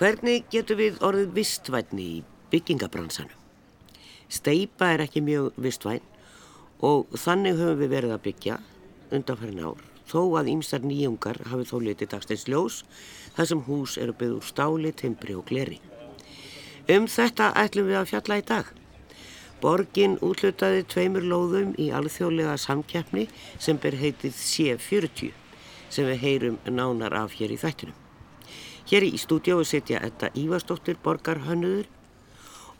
Hvernig getur við orðið vistvætni í byggingabransanum? Steipa er ekki mjög vistvæn og þannig höfum við verið að byggja undanfærin ár þó að ímstar nýjungar hafi þó litið dagsteins ljós þar sem hús eru byggð úr stáli, timbri og gleri. Um þetta ætlum við að fjalla í dag. Borgin útlutaði tveimur lóðum í alþjóðlega samkeppni sem ber heitið C40 sem við heyrum nánar af hér í þættunum. Hér í stúdiói setja þetta Ívarsdóttir borgarhönnuður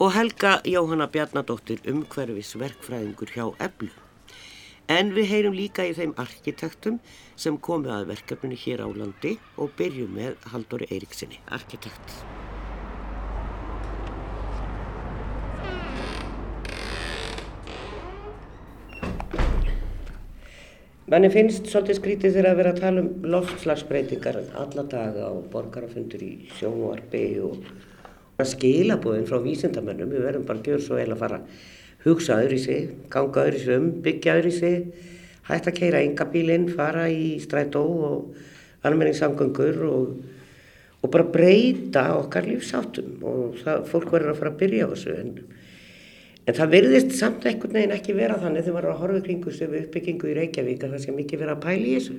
og Helga Jóhanna Bjarnadóttir umhverfis verkfræðingur hjá Eblu. En við heyrum líka í þeim arkitektum sem komu að verkefninu hér á landi og byrjum með Haldóri Eiríksinni, arkitekt. Manni finnst svolítið skrítið þegar að vera að tala um loftslagsbreytingar alla daga og borgarafundur í sjónvarpi og skilabóðin frá vísindamennum. Við verðum bara að gera svo vel að fara að hugsa öðru í sig, ganga öðru í sig um, byggja öðru í sig, hægt að keira engabílinn, fara í strætó og almenningssamgöngur og, og bara breyta okkar lífsáttum og það, fólk verður að fara að byrja á þessu en En það verðist samt einhvern veginn ekki vera þannig þegar maður er að horfa kringu við uppbyggingu í Reykjavík að það sé mikið verið að pæla í þessu.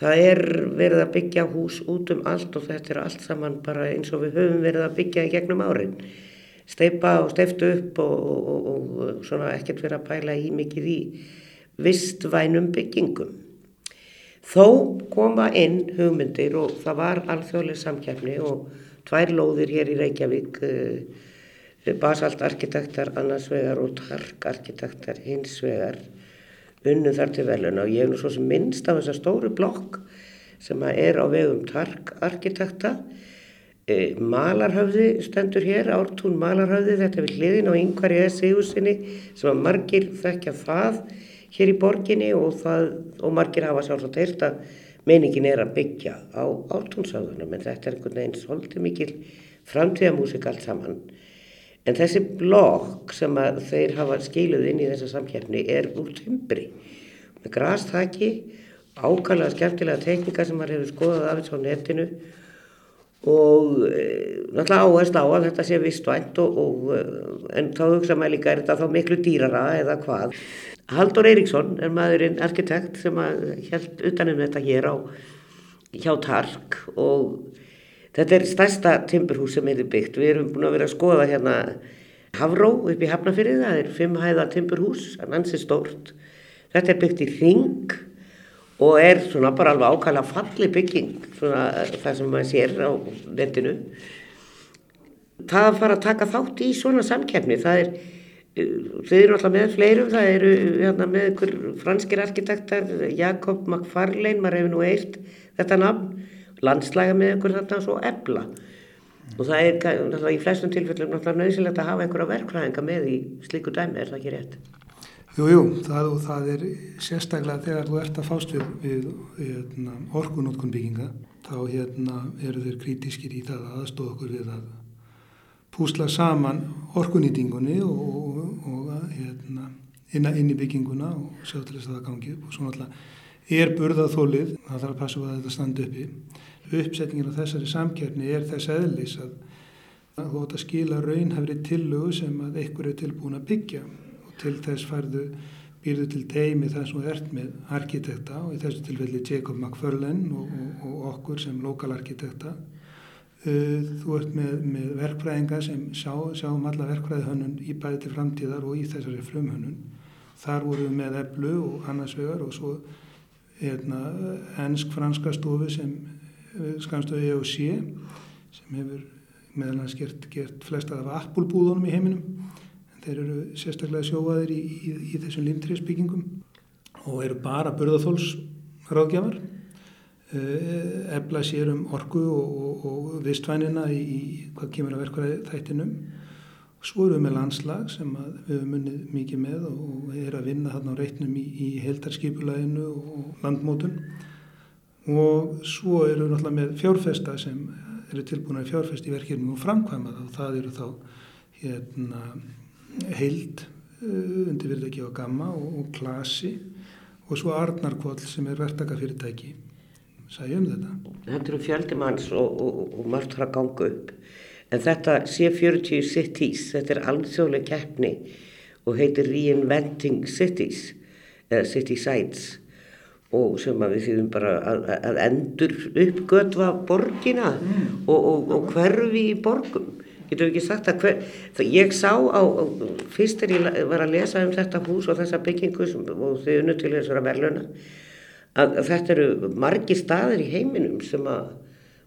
Það er verið að byggja hús út um allt og þetta er allt saman bara eins og við höfum verið að byggja í gegnum árin. Steipa og steiftu upp og, og, og svona ekkert verið að pæla í mikið í vistvænum byggingum. Þó koma inn hugmyndir og það var alþjóðlega samkjafni og tvær lóðir hér í Reykjavík basalt arkitektar annars vegar og tark arkitektar hins vegar unnu þar til veluna og ég er nú svo sem minnst af þessa stóru blokk sem er á vegum tark arkitekta e, Malarhafði stendur hér, Ártún Malarhafði þetta er við hliðin á yngvar í þessi húsinni sem að margir þekkja það hér í borginni og, það, og margir hafa sjálfsagt heilt að meiningin er að byggja á Ártúnsáðunum en þetta er einhvern veginn svolítið mikil framtíðamúsik allt saman En þessi blokk sem þeir hafa skiluð inn í þessa samkjærni er úr timbri með grastaki, ákvæmlega skemmtilega teknika sem maður hefur skoðað þessu á netinu og e, náttúrulega áherslu á að þetta sé vistvænt og, og e, en þá hugsa maður líka er þetta þá miklu dýrara eða hvað. Haldur Eiríksson er maðurinn arkitekt sem held utanum þetta hér á hjá Tark og Þetta er stærsta timburhús sem er byggt. Við erum búin að vera að skoða hérna Havró upp í Hafnafyrði, það er fimm hæða timburhús, það er ansið stórt. Þetta er byggt í ring og er svona bara alveg ákala falli bygging, svona það sem maður sér á netinu. Það að fara að taka þátt í svona samkefni, það er, þau eru alltaf með fleirum, það eru hérna, með ykkur franskir arkitektar, Jakob McFarlane, maður hefur nú eilt þetta nafn, landslæga með ykkur þarna svo ebla og það er í flestum tilfellum náttúrulega nöðsilegt að hafa einhverja verkfræðinga með í slíku dæmi, er það ekki rétt? Jújú, jú, það, það er sérstaklega þegar þú ert að fást við, við hérna, orkunótkun bygginga þá hérna, eru þeir kritískir í það að aðstóða okkur við að púsla saman orkunýtingunni og, og, og hérna, inn í bygginguna og sjá til þess að það gangi upp. Og svo náttúrulega er burðaþólið, það þarf að passa að þetta standi uppi uppsetningin á þessari samkjörni er þess aðlis að þú átt að skila raunhafri tillögu sem að einhver er tilbúin að byggja. Og til þess farðu býrðu til teimi þar sem þú ert með arkitekta og í þessu tilfelli Jacob McFarlane og, og, og okkur sem lokalarkitekta uh, þú ert með, með verkfræðinga sem sjá, sjáum alla verkfræðihönnun í bæði til framtíðar og í þessari frumhönnun. Þar vorum við með eblu og annars vegar og svo hérna, ennsk-franska stofu sem skamstöðu EOC sem hefur meðal hans gert, gert flesta af appulbúðunum í heiminum. En þeir eru sérstaklega sjóaðir í, í, í þessum limtriðsbyggingum og eru bara burðaþólsráðgjafar efla sér um orgu og, og, og vistvænina í, í hvað kemur að verka þættinum og svo erum við með landslag sem við hefum munnið mikið með og er að vinna þarna á reitnum í, heldarskipulæginu og landmótun og svo eru við náttúrulega með fjárfesta sem eru tilbúin að fjárfesta í verkefnum og framkvæma það. Og það eru þá hérna, heild uh, undir virðegi á gamma og, og klasi. Og svo Arnarkvall sem er verktakafyrirtæki. Segja um þetta. Þetta eru fjöldi manns og, og, og margt að ganga upp. En þetta C40 Cities, þetta er alþjóðleg keppni og heitir Reinventing Cities, eða City Sites og sem að við þýðum bara að, að endur uppgötva borgina mm. og, og, og hverfi í borgum. Getur við ekki sagt að hver, það, ég sá á, á, fyrst er ég var að lesa um þetta hús og þessa byggingu sem, og þau unnu til þessara verðluna að, að þetta eru margi staðir í heiminum sem að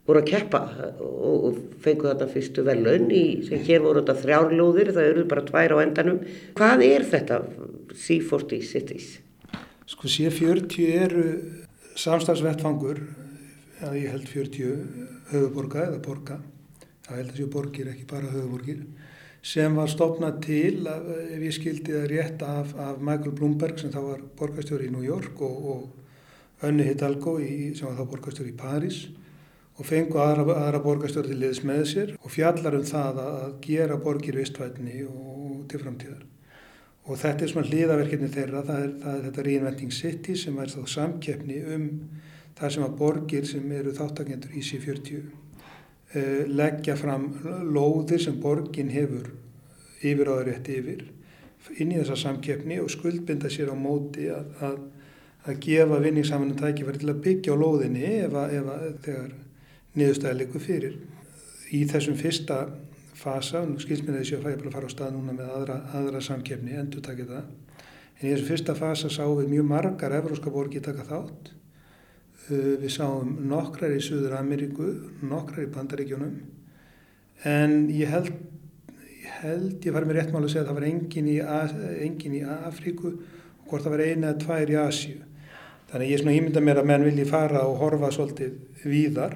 voru að keppa og, og fengu þarna fyrstu velun í, sem hér voru þetta þrjárlóðir, það eru bara tvær á endanum. Hvað er þetta C40 Cities? Sko C40 eru samstagsvettfangur, að ég held 40 höfuborga eða borga, það held að séu borgir ekki bara höfuborgir, sem var stopnað til, ef ég skildi það rétt af, af Michael Bloomberg sem þá var borgastjóri í New York og, og Önni Hidalgo í, sem var þá borgastjóri í París og fengu aðra, aðra borgarstjórn til liðs með sér og fjallar um það að gera borgir vistvætni og til framtíðar. Og þetta er svona hlýðaverkefni þeirra, það er, það er þetta Reinventing City sem er þá samkeppni um það sem að borgir sem eru þáttakendur í C40 eh, leggja fram lóðir sem borgin hefur yfir áður rétt yfir inn í þessa samkeppni og skuldbinda sér á móti að, að, að gefa vinningssaminu tækifæri til að byggja á lóðinni ef að, ef að þegar niðurstæðilegu fyrir. Í þessum fyrsta fasa, nú skilst mér að þessi að fæði að fara á stað núna með aðra, aðra samkefni, endur takja það, en í þessum fyrsta fasa sáum við mjög margar evróska borgi taka þátt. Uh, við sáum nokkrar í Suður Ameríku, nokkrar í Bandaríkjónum, en ég held, ég held, ég fari með réttmál að segja að það var engin í, engin í Afríku og hvort það var eina eða tvær í Asju. Þannig ég svona ímynda mér að menn vilji fara og horfa svolítið víðar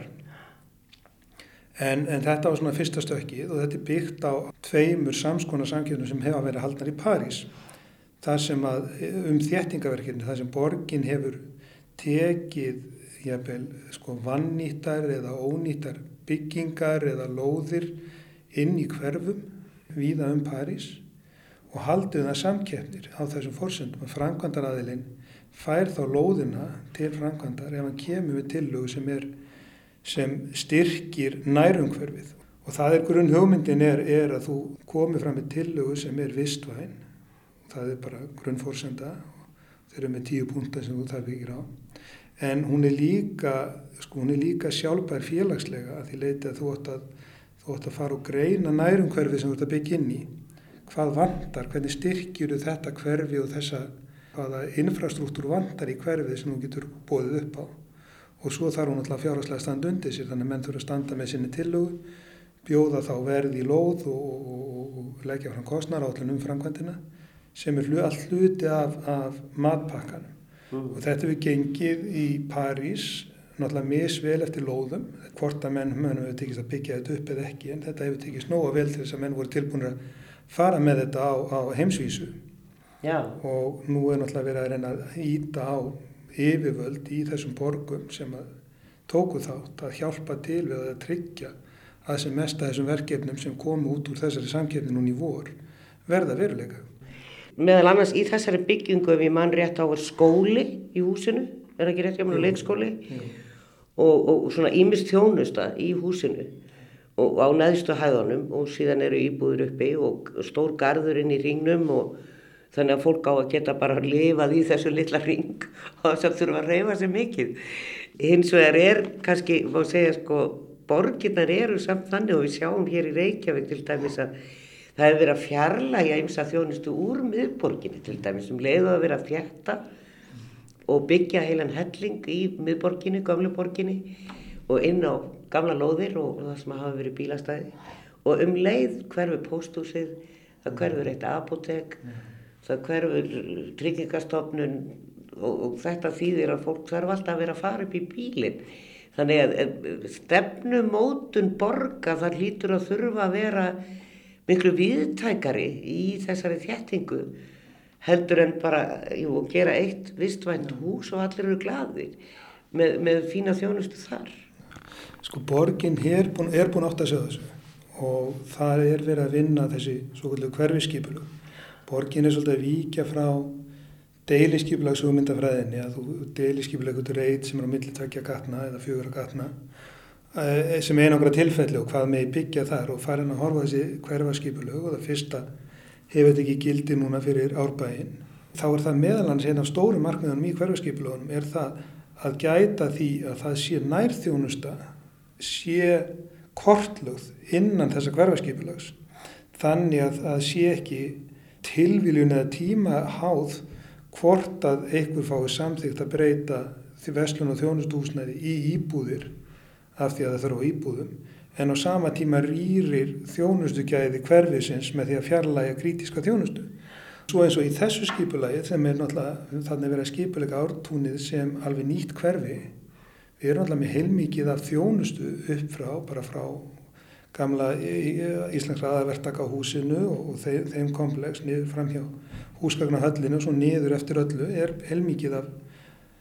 En, en þetta var svona fyrsta stökkið og þetta er byggt á tveimur samskona samkjöfnum sem hefa verið haldnar í París. Það sem að um þéttingaverkirni, það sem borgin hefur tekið jafnvel, sko, vannýttar eða ónýttar byggingar eða lóðir inn í hverfum víða um París og haldið það samkjöfnir á þessum fórsöndum að framkvæmdaraðilinn fær þá lóðina til framkvæmdar ef hann kemur við tillögu sem er sem styrkir nærumhverfið. Og það er grunn hugmyndin er, er að þú komi fram með tillögu sem er vistvæn. Það er bara grunnfórsenda þeir eru með tíu punta sem þú þarf ekki á. En hún er líka sko hún er líka sjálfbær félagslega að því leiti að þú ætti að að fara og greina nærumhverfið sem þú ætti að byggja inn í. Hvað vandar, hvernig styrkjur þetta hverfi og þessa hvaða infrastruktúr vandar í hverfið sem þú getur bóðið upp á og svo þarf hún alltaf fjárhagslega að standa undir sér þannig að menn þurfa að standa með sinni tillögu bjóða þá verð í lóð og, og, og leggja fram kostnar á allir um framkvæmdina sem er all hluti af, af matpakkanum mm. og þetta við gengið í París náttúrulega misvel eftir lóðum hvort að menn höfum við tekist að byggja þetta upp eða ekki en þetta hefur tekist nóga vel til þess að menn voru tilbúin að fara með þetta á, á heimsvísu Já. og nú er náttúrulega verið að reyna að íta á yfirvöld í þessum borgum sem tóku þátt að hjálpa til við að tryggja að sem mest að þessum verkefnum sem komu út úr þessari samkefni núni í vor verða veruleika. Meðal annars í þessari byggingu ef ég mann rétt á er skóli í húsinu, er ekki rétt hjá mér? Leikskóli? Og, og svona ímist þjónusta í húsinu og á neðstu hæðunum og síðan eru íbúður uppi og stór garður inn í ringnum og þannig að fólk á að geta bara lifað í þessu litla ring og þess að þurfa að reyfa sér mikið. Hins vegar er kannski, má segja sko, borginnar eru samt þannig og við sjáum hér í Reykjavík til dæmis að það hefur verið að fjarlæga eins að þjónustu úr miðborginni til dæmis sem leiðu að vera að fjætta og byggja heilan helling í miðborginni, gamleborginni og inn á gamla lóðir og það sem hafa verið bílastæði. Og um leið hverfur póstúsið, það hverfur eitt apotek það hverfur tryggingastofnun og, og þetta þýðir að fólk þarf alltaf að vera að fara upp í bílinn. Þannig að stefnumótun borga þar lítur að þurfa að vera miklu viðtækari í þessari þjættingu heldur en bara jú, gera eitt vistvænt hús og allir eru gladir með, með fína þjónustu þar. Sko borgin er búin, er búin átt að segja þessu og það er verið að vinna þessi svo kvöldu hverfiskipulu Borgin er svolítið að víkja frá deiliskyplags hugmyndafræðinni að þú deiliskyplag út úr eitt sem er á milli tvekja gatna eða fjögur gatna eh, sem er einhverja tilfelli og hvað með byggja þar og farin að horfa þessi hverfarskipulög og það fyrsta hefur þetta ekki gildi núna fyrir árbægin þá er það meðalans einn af stóru markmiðanum í hverfarskipulögunum er það að gæta því að það sé nærþjónusta sé kortlögð innan þessa hverfarskipulags þannig að það sé ekki tilvíljun eða tíma háð hvort að einhver fái samþygt að breyta því vestlun og þjónustúsnæði í íbúðir af því að það þurfa íbúðum en á sama tíma rýrir þjónustugæði hverfisins með því að fjarlæga krítiska þjónustu. Svo eins og í þessu skipulagi sem er náttúrulega þannig að skipulega ártúnið sem alveg nýtt hverfi við erum náttúrulega með heilmikið af þjónustu upp frá, bara frá gamla Íslandsra aðvertaka á húsinu og þeim, þeim komplex niður fram hjá húsgagnahöllinu og svo niður eftir öllu er heilmikið af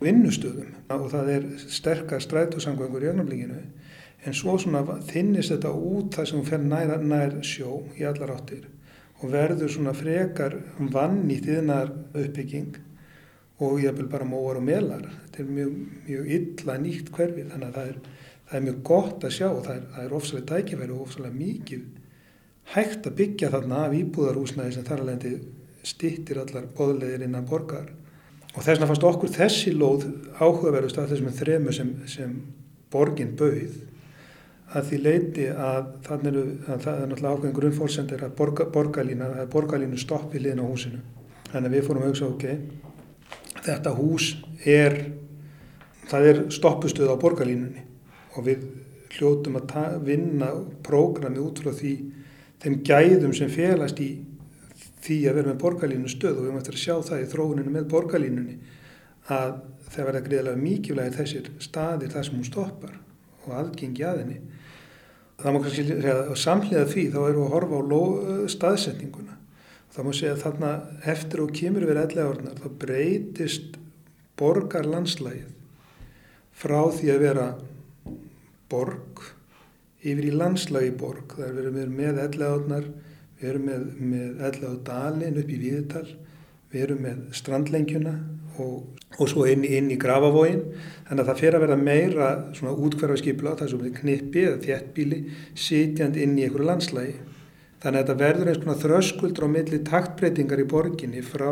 vinnustöðum. Og það er sterkar strætósangvangur í ögnumlinginu en svo svona þinnist þetta út þar sem hún fer nær, nær sjó í allar áttir og verður svona frekar vannýtt yðnar uppbygging og ég vil bara móar og melar. Þetta er mjög, mjög illa nýtt hverfið þannig að það er, það er mjög gott að sjá og það er, það er ofsalega tækifæri og ofsalega mikið hægt að byggja þarna af íbúðarhúsnaði sem þar alveg stittir allar boðleðir innan borgar og þess vegna fannst okkur þessi lóð áhugaverðust af þessum þremu sem, sem borgin bauð að því leiti að þannig eru, að það er náttúrulega ákveðin grunnfólksendir að borga, borgarlína, að borgarlínu stoppi liðin á húsinu. Þannig að við fórum að hugsa, ok, þetta hús er, það er stoppustuð á borgarlínunni og við hljótum að vinna prógrami út frá því þeim gæðum sem félast í því að vera með borgarlínu stöð og við möttum að sjá það í þróuninu með borgarlínunni að það verða greiðilega mikilvægir þessir staðir þar sem hún stoppar og aðgengi að henni. Það má kannski segja að samhliða því þá eru að horfa á staðsetninguna. Það má segja að þarna eftir og kemur við ellega orðnar þá breytist borgarlandslægið frá því að vera borg yfir í landslægi borg. Það er verið með ellega orðnar við erum með, með ellega dalin upp í Víðital, við erum með strandlengjuna og, og svo inn, inn í Grafavóin þannig að það fer að vera meira svona útkverfarskipla það er svona knippi eða þjettbíli sitjand inn í einhverju landslægi þannig að þetta verður eins konar þröskuldur á milli taktbreytingar í borginni frá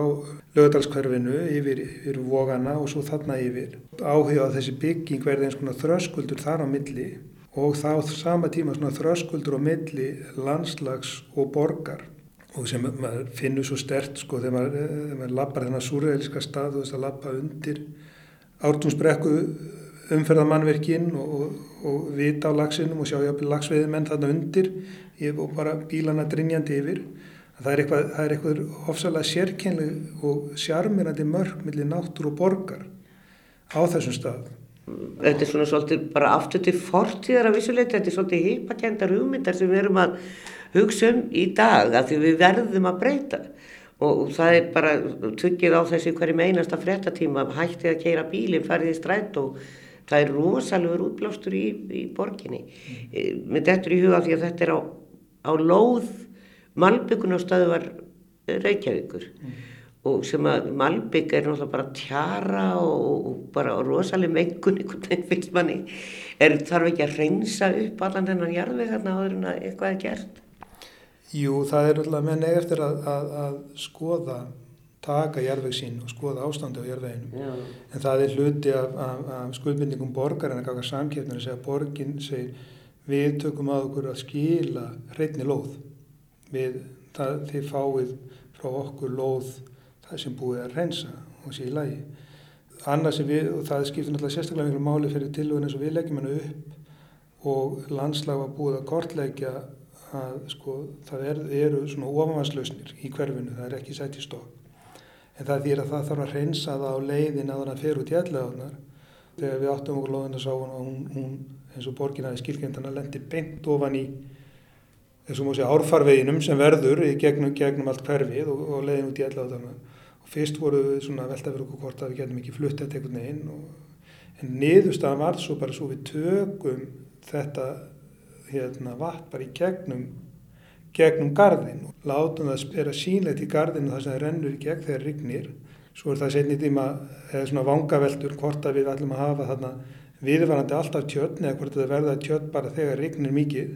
lögadalskverfinu yfir, yfir vogana og svo þarna yfir. Áhuga á þessi bygging verður eins konar þröskuldur þar á milli og þá sama tíma svona þröskuldur á milli landslags og borgar. Og sem maður finnur svo stert sko þegar maður, þegar maður lappar þennan súræðiliska stað og þess að lappa undir ártúnsbrekku umferðamannverkin og, og, vita á lagsinum og sjá jápil lagsveiði menn þarna undir. Og bara bílana drinjandi yfir. Það er eitthvað, það er eitthvað ofsalega sérkennleg og sjarmirandi mörg millir náttúr og borgar á þessum stað. Þetta er svona svolítið bara aftur til fortíðar af vissuleiti, þetta er svolítið hýpakendar hugmyndar sem við erum að hugsa um í dag að því við verðum að breyta. Og það er bara tuggið á þessi hverjum einasta frettatíma hættið að keira bílinn, farið í strætt og það er rosalegur útblástur í, í borginni. Mm. Mér dettur í huga því að þetta er á, á lóð malbyggun og stöðuvar Reykjavíkur mm. og sem að malbygg er náttúrulega bara tjara og, og bara rosaleg mengun einhvern veginn fylg manni. Er þarf ekki að reynsa upp allan þennan jarðveg þarna áður en að eitthvað er gert? Jú, það er alltaf menn eftir að, að, að skoða, taka jærveg sín og skoða ástandi á jærveginum. En það er hluti af, af, af skuldbindingum borgar en að ganga samkjöfnir að segja að borginn segir við tökum að okkur að skila hreitni lóð. Við, það, þið fáið frá okkur lóð það sem búið að reynsa og sé í lagi. Annars sem við, og það skiptir náttúrulega sérstaklega miklu máli fyrir tilvöðin eins og við leggjum hennu upp og landslag var búið að kortleggja að sko það er, eru svona ofanvarslausnir í hverfinu, það er ekki sett í stokk. En það þýr að það þarf að reynsa það á leiðin að hann fer út í ellegaðunar. Þegar við áttum okkur loðin að sá hún og hún, eins og borginaði skilkendana lendi beint ofan í þessum sé árfarveginum sem verður í gegnum, gegnum allt hverfið og, og leiðin út í ellegaðunar. Og fyrst voru við svona velta fyrir okkur hvort að við getum ekki flutt þetta einhvern veginn og en niðurstaðan var svo bara svo við tökum þetta hérna, vatn bara í gegnum, gegnum gardin látum það spera sínlegt í gardinu þar sem það rennur í gegn þegar rignir, svo er það setni tíma eða svona vangaveldur hvort að við ætlum að hafa þarna viðvarandi alltaf tjötn eða hvort það verða tjötn bara þegar rignir mikið.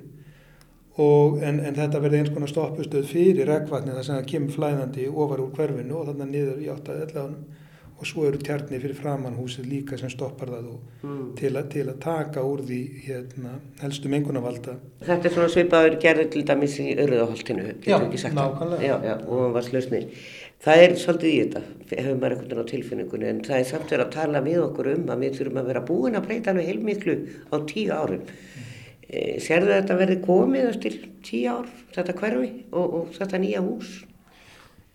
Og en, en þetta verði eins konar stoppustöð fyrir regvatni þar sem það kemur flæðandi ofar úr hverfinu og þannig niður í áttaði ellanum og svo eru tjarnir fyrir framannhúsið líka sem stoppar það mm. til, a, til að taka úr því hérna, helstu mengunavalda. Þetta er svona svipaður gerður til dæmis í Örðaholtinu, getur ekki sagt það. Já, já, og hann var slösnir. Það er svolítið í þetta, hefur maður einhvern veginn á tilfinningunni, en það er samt verið að tala við okkur um að við þurfum að vera búin að breyta alveg heilmiklu á tíu árum. Mm. E, Serðu þetta verið komið eftir tíu ár, þetta hverfi og, og þetta nýja hús?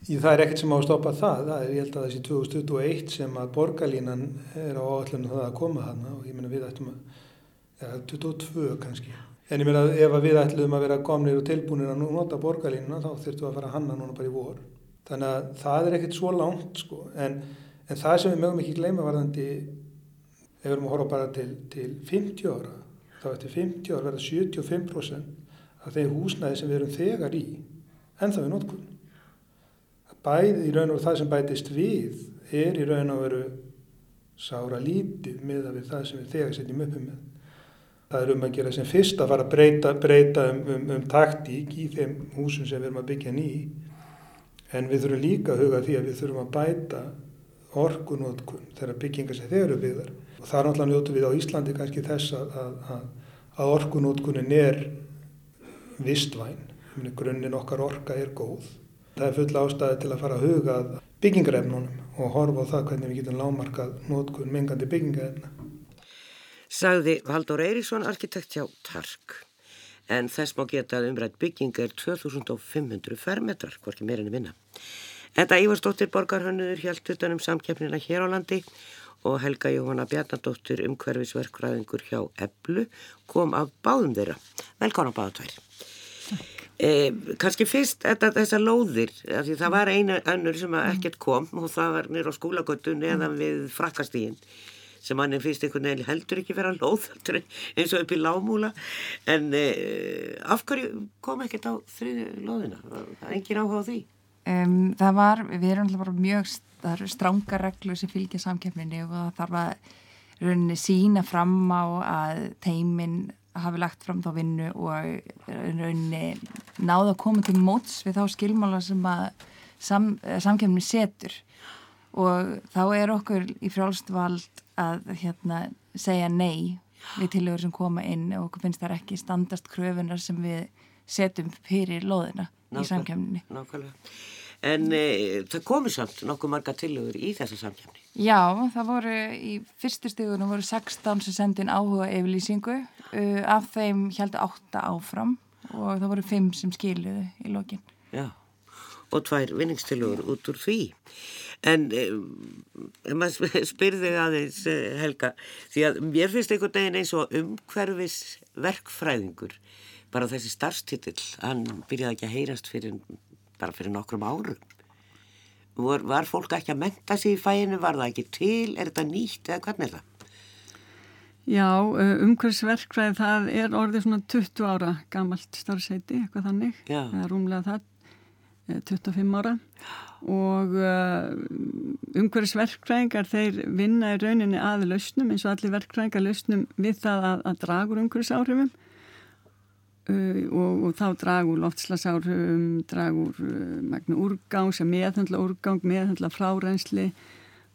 Í það er ekkert sem á að stoppa það, það er ég held að þessi 2021 sem að borgarlínan er á áallinu það að koma hana og ég menna við ættum að, ja 22 kannski. En ég meina ef við ætlum að vera komnir og tilbúinir að nota borgarlínuna þá þurftum við að fara að hanna núna bara í vor. Þannig að það er ekkert svo langt sko en, en það sem við mögum ekki gleyma varðandi ef við erum að horfa bara til, til 50 ára þá eftir 50 ára verða 75% af þeir húsnæði sem við erum þegar í en það er notkunn bæði í raun og það sem bætist við er í raun og veru sára lítið með að við það sem við þegar setjum uppi með. Það er um að gera sem fyrst að fara að breyta, breyta um, um, um taktík í þeim húsum sem við erum að byggja ný en við þurfum líka að huga því að við þurfum að bæta orkunótkun þegar byggingar sem þeir eru byggðar. Og það er náttúrulega njótu við á Íslandi kannski þess að, að, að orkunótkunin er vistvæn, grunninn okkar orka er góð Það er full ástæði til að fara að huga byggingarefnunum og horfa á það hvernig við getum lámarkað nótkun mengandi byggingarefna. Sagði Haldur Eiríksson, arkitekt hjá Tark. En þess má geta að umrætt bygging er 2500 fermetrar, hvorki meirinni minna. Þetta Ívarsdóttir borgarhönnuður hjælt utanum samkjafnina hér á landi og Helga Jóhanna Bjarnadóttir umhverfisverkfræðingur hjá Eblu kom af báðum þeirra. Velkána báðatværi. Eh, kannski fyrst þetta, þessar lóðir því það var einu önnur sem ekkert kom og það var nýra á skólagötu neðan við frakkastígin sem hann er fyrst einhvern veginn heldur ekki vera lóð eins og upp í lámúla en eh, af hverju kom ekkert á þriði lóðina? Það er engin áhuga á því? Um, það var, við erum alltaf bara mjög stránga reglur sem fylgja samkjöfninni og það þarf að rauninni sína fram á að teiminn hafi lagt fram þá vinnu og rauninni náða að koma til móts við þá skilmála sem að sam, samkjöfni setur. Og þá er okkur í frjálstvald að hérna, segja nei við tilögur sem koma inn og okkur finnst það ekki standast kröfunar sem við setjum fyrir loðina Nákvæm, í samkjöfninni Nákvæmlega. En e, það komi samt nokkuð marga tilögur í þessa samkjöfni Já, það voru í fyrstu stíðunum voru 16 sem sendin áhuga yfirlýsingu, uh, af þeim held 8 áfram og það voru 5 sem skiluðu í lokin. Já, og tvær vinningstilugur út úr því. En um, maður spyrði aðeins eh, Helga, því að mér finnst einhvern veginn eins og umhverfis verkfræðingur, bara þessi starfstitill, hann byrjaði ekki að heyrast fyrir, bara fyrir nokkrum árum. Var, var fólk ekki að menta sig í fæinu, var það ekki til, er þetta nýtt eða hvernig er það? Já, umhverfsverkfræði það er orðið svona 20 ára gamalt starfseiti, eitthvað þannig, Já. það er rúmlega það, 25 ára. Og umhverfsverkfræðingar þeir vinna í rauninni að lausnum eins og allir verkfræðingar lausnum við það að, að dragur umhverfsáhrifum Uh, og, og þá dragur loftslasárum, dragur uh, magna úrgang sem meðhandla úrgang, meðhandla frárensli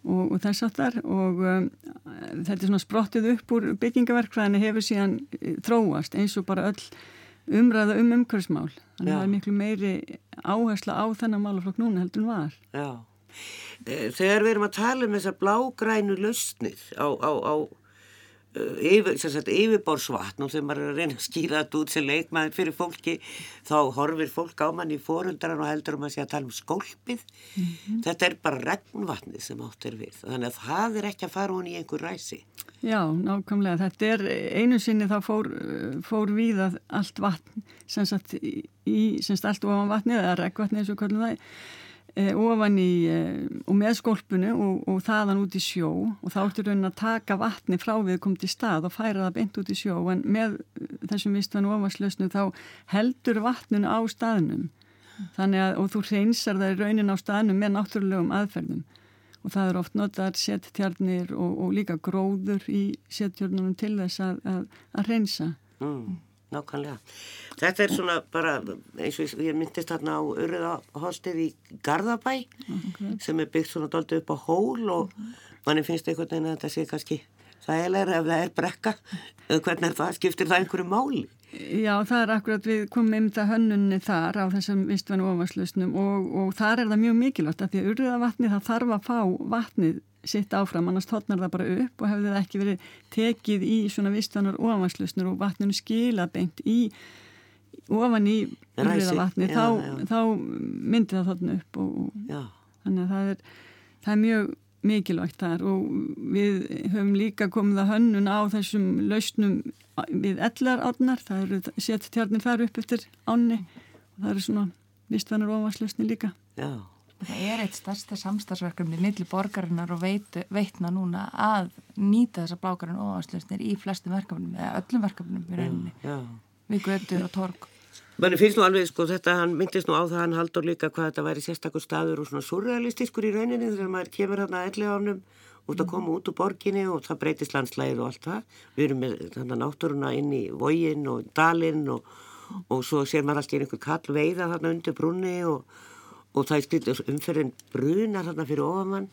og, og þess aftar og um, þetta er svona sprottið upp úr byggingaverkfræðinu hefur síðan uh, þróast eins og bara öll umræða um umhverfsmál þannig að það er miklu meiri áhersla á þennan málaflokk núna heldur en var. Já, eh, þegar við erum að tala um þessar blágrænu lausnir á, á, á yfir, yfirborðsvatn og þegar maður er að reyna að skýra þetta út sem leikmaður fyrir fólki þá horfir fólk á mann í fórundran og heldur um að sé að tala um skólpið. Mm -hmm. þetta er bara regnvatnið sem átt er við. Þannig að það er ekki að fara hún í einhver ræsi. Já, nákvæmlega. Þetta er einu sinni þá fór, fór við að allt vatn sem sagt, í, sem sagt allt ofan vatnið eða regnvatnið eins og kvöldum það e, ofan í e, og með skólpunu og, og þaðan út í sjó. Og þá ertu raunin að taka vatni frá við komið til stað og færa það beint út í sjó. En með þessum vistvann ofanslösnu þá heldur vatnunu á staðnum. Þannig að og þú reynsar það raunin á staðnum með náttúrulegum aðferðum. Og það er oft notaðar settjarnir og, og líka gróður í settjörnunum til þess að, að, að reynsa. Mm, nákvæmlega. Þetta er svona bara, eins og ég myndist þarna á Urðahostið í Garðabæ okay. sem er byggt svona doldið upp á hól og mm. manni finnst einhvern veginn að þetta sé kannski þægilegur ef það er brekka. Hvernig er það? Skiptir það einhverju máli? Já, það er akkurat við komum um það hönnunni þar á þessum vistvænu ofaslausnum og, og þar er það mjög mikilvægt að því að urriðavatni það þarf að fá vatnið sitt áfram, annars tótnar það bara upp og hefði það ekki verið tekið í svona vistvænar ofaslausnur og vatninu skila beint í ofan í urriðavatni, þá, þá myndi það tótna upp og, og þannig að það er, það er mjög mikilvægt þar og við höfum líka komið að hönnun á þessum lausnum við ellar árnar, það eru sett tjarnir þar upp eftir ánni og það eru svona vistvennar ofanslausni líka. Já. Það er eitt stærsta samstagsverkefni millir borgarinnar og veit, veitna núna að nýta þessa blákarinn ofanslausnir í flestum verkefnum eða öllum verkefnum í rauninni já, já. við götur og torg. Menni finnst nú alveg sko þetta, hann myndist nú á það hann haldur líka hvað þetta væri sérstakur staður og svona surrealistiskur í rauninni þegar maður kemur hérna að elli ánum út að koma út úr borginni og það breytist landslægið og allt það. Við erum með þannig náttúruna inn í vógin og dalinn og, og svo sér maður alltaf einhver kall veiða þarna undir brunni og, og það er skriðið umferðin brunar þarna fyrir ofamann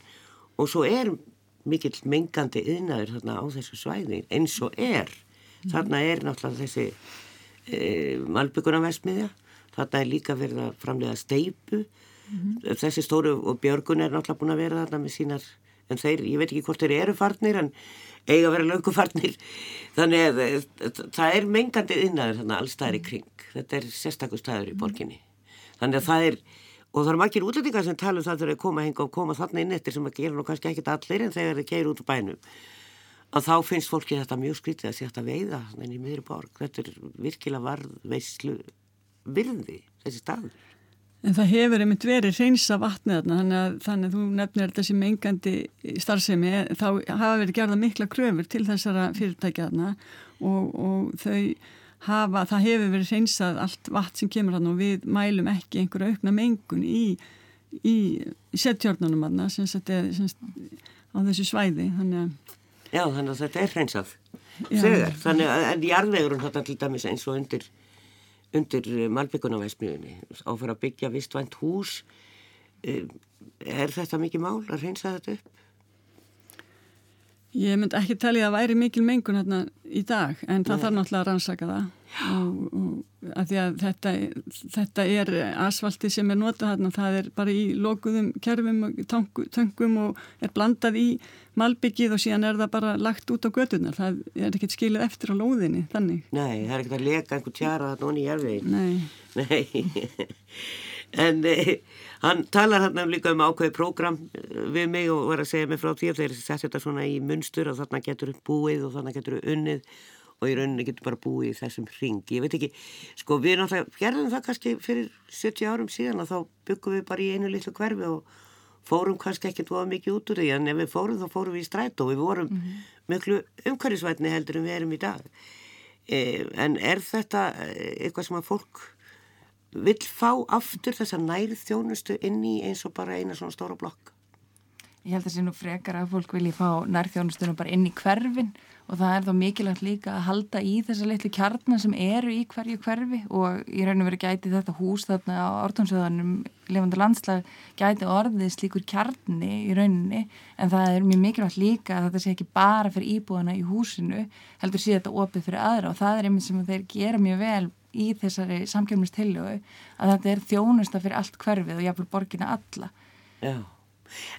og svo er mikill mengandi yðnaður þarna á þessu svæði eins og er. Þarna er náttúrulega þessi e, malbyggunarversmiðja, þarna er líka verið að framlega steipu, mm -hmm. þessi stóru og Björgun er náttúrulega búin að vera þarna með sínar en þeir, ég veit ekki hvort þeir eru farnir en eiga að vera löngufarnir. Þannig að eh, það er mengandi innaður þannig að alls það er í kring. Þetta er sérstaklega staður í borginni. Þannig að það er, og það eru margir útlendingar sem tala um það þegar þeir koma henga og koma þarna inn eftir sem að gera nú kannski ekkit allir en þegar þeir keir út úr bænum að þá finnst fólki þetta mjög skrítið að sé þetta veiða þannig í miðri borg. Þetta er virkilega varðveislu virði þessi staður. En það hefur einmitt verið reynsa vatnið þannig að, þannig að þú nefnir þessi mengandi starfsemi, þá hafa verið gerða mikla kröfur til þessara fyrirtækja þarna og, og þau hafa, það hefur verið reynsað allt vatn sem kemur þarna og við mælum ekki einhverja aukna mengun í, í settjórnunum þarna, sem þetta er sem, á þessu svæði, þannig að... Já, þannig að þetta er reynsað. Þegar, þannig að, en jarðvegurinn þetta til dæmis eins og undir undir eh, Malbyggunarvæsmiðunni áfara að byggja vistvænt hús eh, er þetta mikið mál að reynsa þetta upp? Ég myndi ekki tellja að væri mikil mengun hérna í dag en það Nei. þarf náttúrulega að rannsaka það og, og að því að þetta, þetta er asfalti sem er notað hérna, það er bara í lokuðum kerfum og töngum og er blandað í malbyggið og síðan er það bara lagt út á götunar, það er ekkert skilið eftir á lóðinni, þannig. Nei, það er ekkert að leka einhver tjara þarna onni í erfiðin. Nei. Nei, en eh, hann talar hann líka um ákveði prógram eh, við mig og var að segja mig frá því að þeir setja þetta svona í munstur og þarna getur búið og þarna getur unnið og í rauninni getur bara búið í þessum ringi. Ég veit ekki, sko við náttúrulega gerðum það kannski fyrir 70 árum síðan og þá byggum við bara í einu litlu hverfi og fórum kannski ekkert voða mikið út úr því en ef við fórum þá fórum við í stræt og við vorum mm -hmm. miklu umhverfisvætni heldur en við erum í dag. Eh, en er þetta eh, eitthvað sem að fólk vil fá aftur þessa nærið þjónustu inn í eins og bara eina svona stóra blokk. Ég held að það sé nú frekar að fólk vilji fá nærið þjónustunum bara inn í hverfin og það er þá mikilvægt líka að halda í þessa litlu kjarnar sem eru í hverju hverfi og ég raun og verið gæti þetta hús þarna á orðtónsöðanum lifandi landslag gæti orðið slíkur kjarni í rauninni en það er mjög mikilvægt líka að þetta sé ekki bara fyrir íbúðana í húsinu heldur sé þetta opið fyrir aðra og það er einmitt sem þeir gera mjög vel í þessari samkjöfnistillögu að þetta er þjónusta fyrir allt hverfið og jáfnvel borgina alla. Já,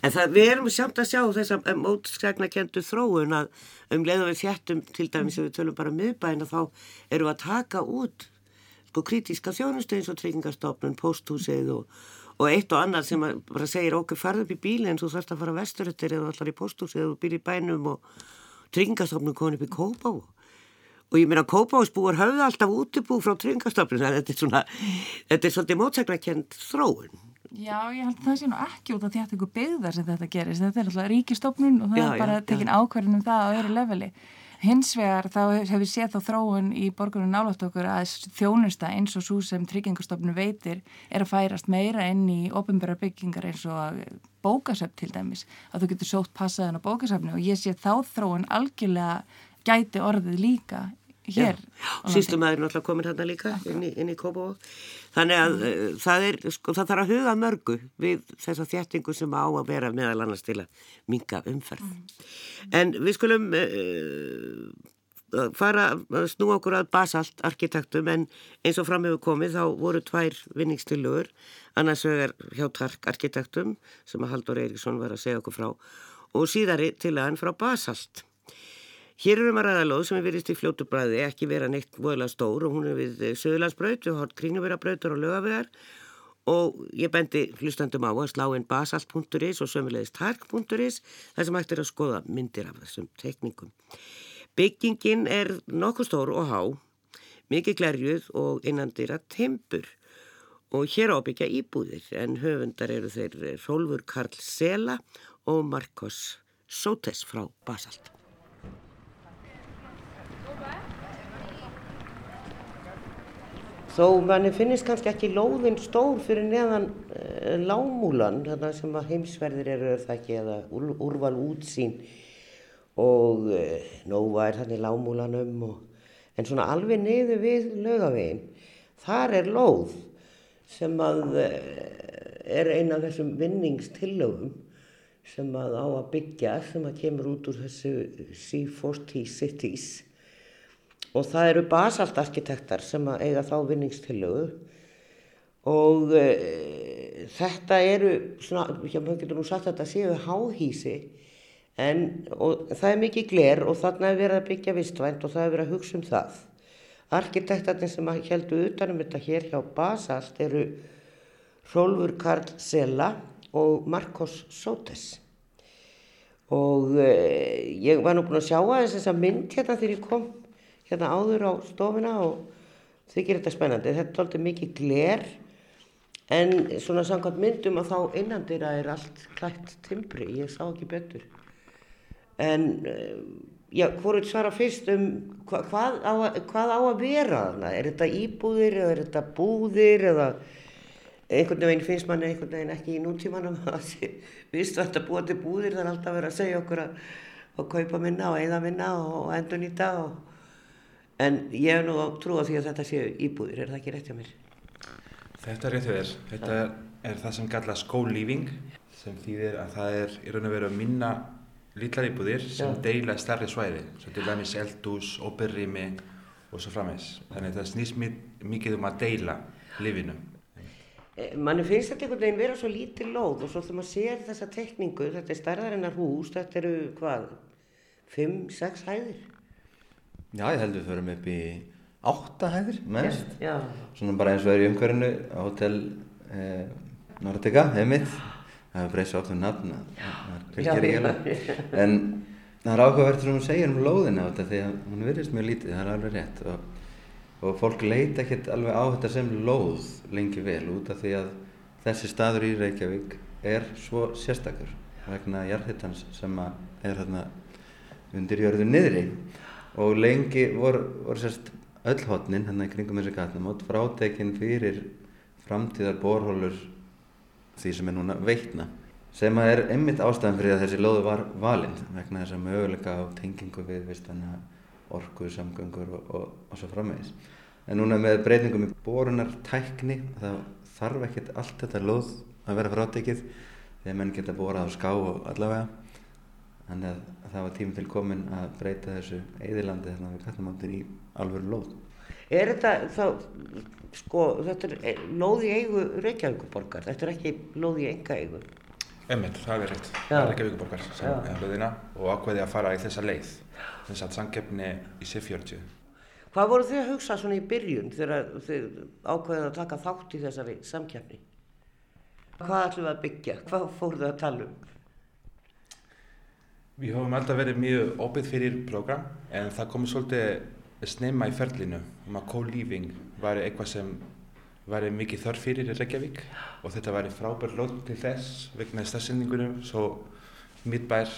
en það, við erum samt að sjá þess að mótskækna kentu þróun að um leiða við þjættum til dæmis ef við tölum bara miðbæna þá eru að taka út sko kritíska þjónustu eins og tryggingarstofnun, posthúsið og, og eitt og annað sem bara segir okkur farð upp í bíli en þú þarfst að fara vesturöttir eða allar í posthúsið eða býr í bænum. Og tryggingarstofnun konið upp í kópa og og ég meina kópáðsbúar höfðu alltaf útibú frá tryggastofnun þetta er svona, þetta er svolítið mótsæknakent þróun. Já, ég held að það sé nú ekki út af því að þetta er byggðar sem þetta gerist, þetta er alltaf ríkistofnun og það já, er bara já, tekin já. ákverðin um það á öðru leveli. Hins vegar þá hefur við séð þá þróun í borgarinn nálátt okkur að þjónusta eins og svo sem tryggingastofnun veitir er að færast meira inn í ofinbæra byggingar eins og bókasöfn til dæmis. Að þú getur sótt passaðan á bókasöfni og ég sé þá þróun algjörlega gæti orðið líka hér. Sýstum aðeins náttúrulega komin hérna líka inn í, inn í. Þannig að mm. það, er, sko, það þarf að huga mörgu við þessa þjættingu sem á að vera meðal annars til að minga umferð. Mm. En við skulum uh, fara að snúa okkur að basalt arkitektum en eins og fram hefur komið þá voru tvær vinningstilugur annars vegar hjá Tark arkitektum sem að Haldur Eiríksson var að segja okkur frá og síðari til aðan frá basalt. Hér erum að ræða lóð sem er virðist í fljótu bræði, ekki vera neitt voðilega stór og hún er við Söðlandsbraut, við hótt kringnumverabrautur og lögavegar og ég bendi hlustandum á að slá inn basalt.is og sömulegist tark.is þar sem ættir að skoða myndir af þessum tekningum. Byggingin er nokkuð stór og há, mikið glerjuð og innandira tempur og hér ábyggja íbúðir en höfundar eru þeir Rólfur Karl Sela og Marcos Sotes frá Basalt. Þó manni finnist kannski ekki lóðin stór fyrir neðan uh, lámúlan, þarna sem að heimsverðir eru það ekki, eða úr, úrval útsýn. Og uh, nóva er þannig lámúlanum og, en svona alveg niður við lögavegin, þar er lóð sem að uh, er eina af þessum vinningstillögum sem að á að byggja, sem að kemur út úr þessu C40 Cities og það eru basaltarkitektar sem eiga þá vinningstillögu og e, þetta eru svona, já maður getur nú sagt að þetta séu háhísi en það er mikið gler og þarna er verið að byggja vistvænt og það er verið að hugsa um það. Arkitektarnir sem heldur utanum þetta hér hjá Basalt eru Rólfur Karl Sela og Marcos Sotes og e, ég var nú búin að sjá að þess að mynd hérna þegar ég kom hérna áður á stofuna og þykir þetta spennandi. Þetta er alltaf mikið gler en svona samkvæmt myndum að þá innandira er allt klætt timbri, ég sá ekki betur. En eh, já, hvort svara fyrst um hva, hvað, á, hvað á að vera þarna? Er þetta íbúðir eða er þetta búðir eða einhvern veginn finnst manni einhvern veginn ekki í nútímanum að viðstu að þetta búa til búðir þar er alltaf verið að segja okkur að, að kaupa minna og eigða minna og endur nýta og En ég hef nú að því að þetta séu íbúðir, er það ekki rétt hjá mér? Þetta er rétt hjá þér. Þetta er, er það sem kalla skólífing sem þýðir að það er í raun og veru að minna lítlar íbúðir sem Já. deila stærri svæði, svo til dæmis eldús, óperrými og svo framvegs. Þannig að það snýst mikið um að deila lífinu. E, Manni finnst þetta einhvern veginn vera svo lítið lóð og svo þegar maður sér þessa tekningu, þetta er stærðarinnar hús, þetta eru hvað, 5-6 hæðir? Já, ég held að við förum upp í áttahæðir mest. Já. Svona bara eins og er í umhverfinu á Hotel eh, Nordica, heimitt. Það hefur breyst svo oft um nafn að það ekki eiginlega. En það er áhugavert sem hún segir um lóðina þetta því að hún virðist mjög lítið, það er alveg rétt. Og, og fólk leita ekkert alveg á þetta sem lóð lengi vel út af því að þessi staður í Reykjavík er svo sérstakur vegna jarðhittans sem er hérna undir jörðu niðri og lengi voru, voru sérst öll hotnin hérna í kringum þessi gatnamót frátekinn fyrir framtíðar borhólur því sem er núna veitna sem að er einmitt ástæðan fyrir að þessi lóðu var valinn vegna þess að möguleika á tengingu við vistana orkuðu samgöngur og, og, og svo framvegis. En núna með breytingum í borunartækni það þarf ekkert allt þetta lóð að vera frátekið þegar menn geta borað á ská og allavega þannig að það var tími til komin að breyta þessu eðilandi þannig að við kallum áttir í alvöru lóð. Er þetta þá, sko, þetta er eh, lóð í eigu Reykjavíkuborgar, þetta er ekki lóð í enga eigu? Emmett, það er rétt, það er Reykjavíkuborgar sem er lóðina og ákveði að fara í þessa leið, þess að sangefni í C40. Hvað voru þið að hugsa svona í byrjun þegar þið ákveðið að taka þátt í þessari samkefni? Hvað ætlum við að byggja? Hvað fóruð þið að tala um? Við höfum alltaf verið mjög óbyggð fyrir program en það komið svolítið snemma í ferlinu. Um að co-living var eitthvað sem var mikið þörf fyrir í Reykjavík. Og þetta var frábær lótt til þess vegna stafsendingunum svo mitt bær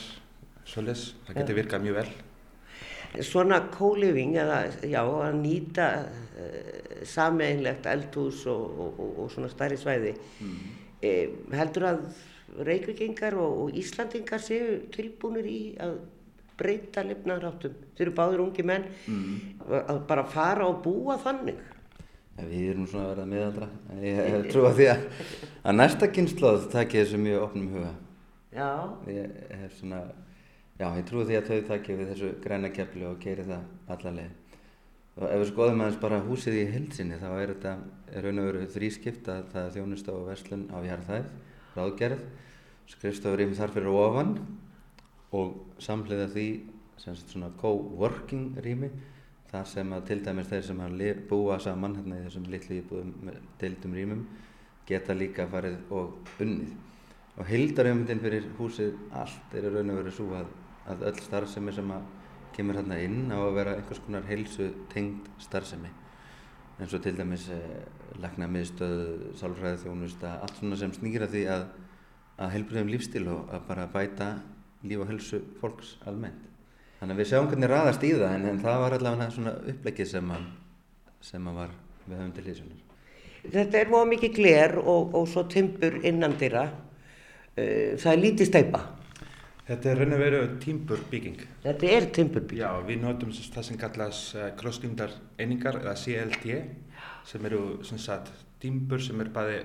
svolítið, það getur virkað mjög vel. Svona co-living já, að nýta uh, sameinlegt eldhús og, og, og, og svona stærri svæði. Mm. eh, heldur að reykvikingar og Íslandingar séu tilbúinir í að breyta lifnaðráttum. Þeir eru báður ungi menn mm. að bara fara og búa þannig. Við erum svona að verða miðaldra. Ég hef trúið því að, að næsta kynnslóð takir þessu mjög opnum huga. Já. Ég hef svona, já, ég trúið því að þau takir við þessu græna kefli og gerir það allarleið. Og ef við skoðum aðeins bara húsið í hildsinni þá er þetta raun og veru þrískipt að það er þjónust á verslun á jarðhæð, ráðgerð, skrifstofur í þar fyrir ofan og samhliða því semst svona co-working rými þar sem að til dæmis þeir sem búa saman hérna í þessum litlu íbúðum deildum rýmum geta líka farið og unnið. Og hildaröfumundin fyrir húsið allt er raun og verið svo að, að öll starfsemi sem að kemur hérna inn á að vera einhvers konar heilsu tengd starfsemi eins og til dæmis eh, lagna miðstöð, sálfræði þjónusta allt svona sem snýra því að að heilbröðum lífstíl og að bara bæta líf og helsu fólks almennt. Þannig að við sjáum hvernig raðast í það en, en það var allavega svona upplegið sem að, sem að var við höfum til hlýðsjónir. Þetta er mjög mikið gler og, og svo tympur innan dýra. Uh, það er lítið steipa. Þetta er raun og veru tímburbygging. Þetta er tímburbygging? Já, við notum það sem kallast uh, krosslýndar einingar eða CLT sem eru sem sagt tímbur sem er bæði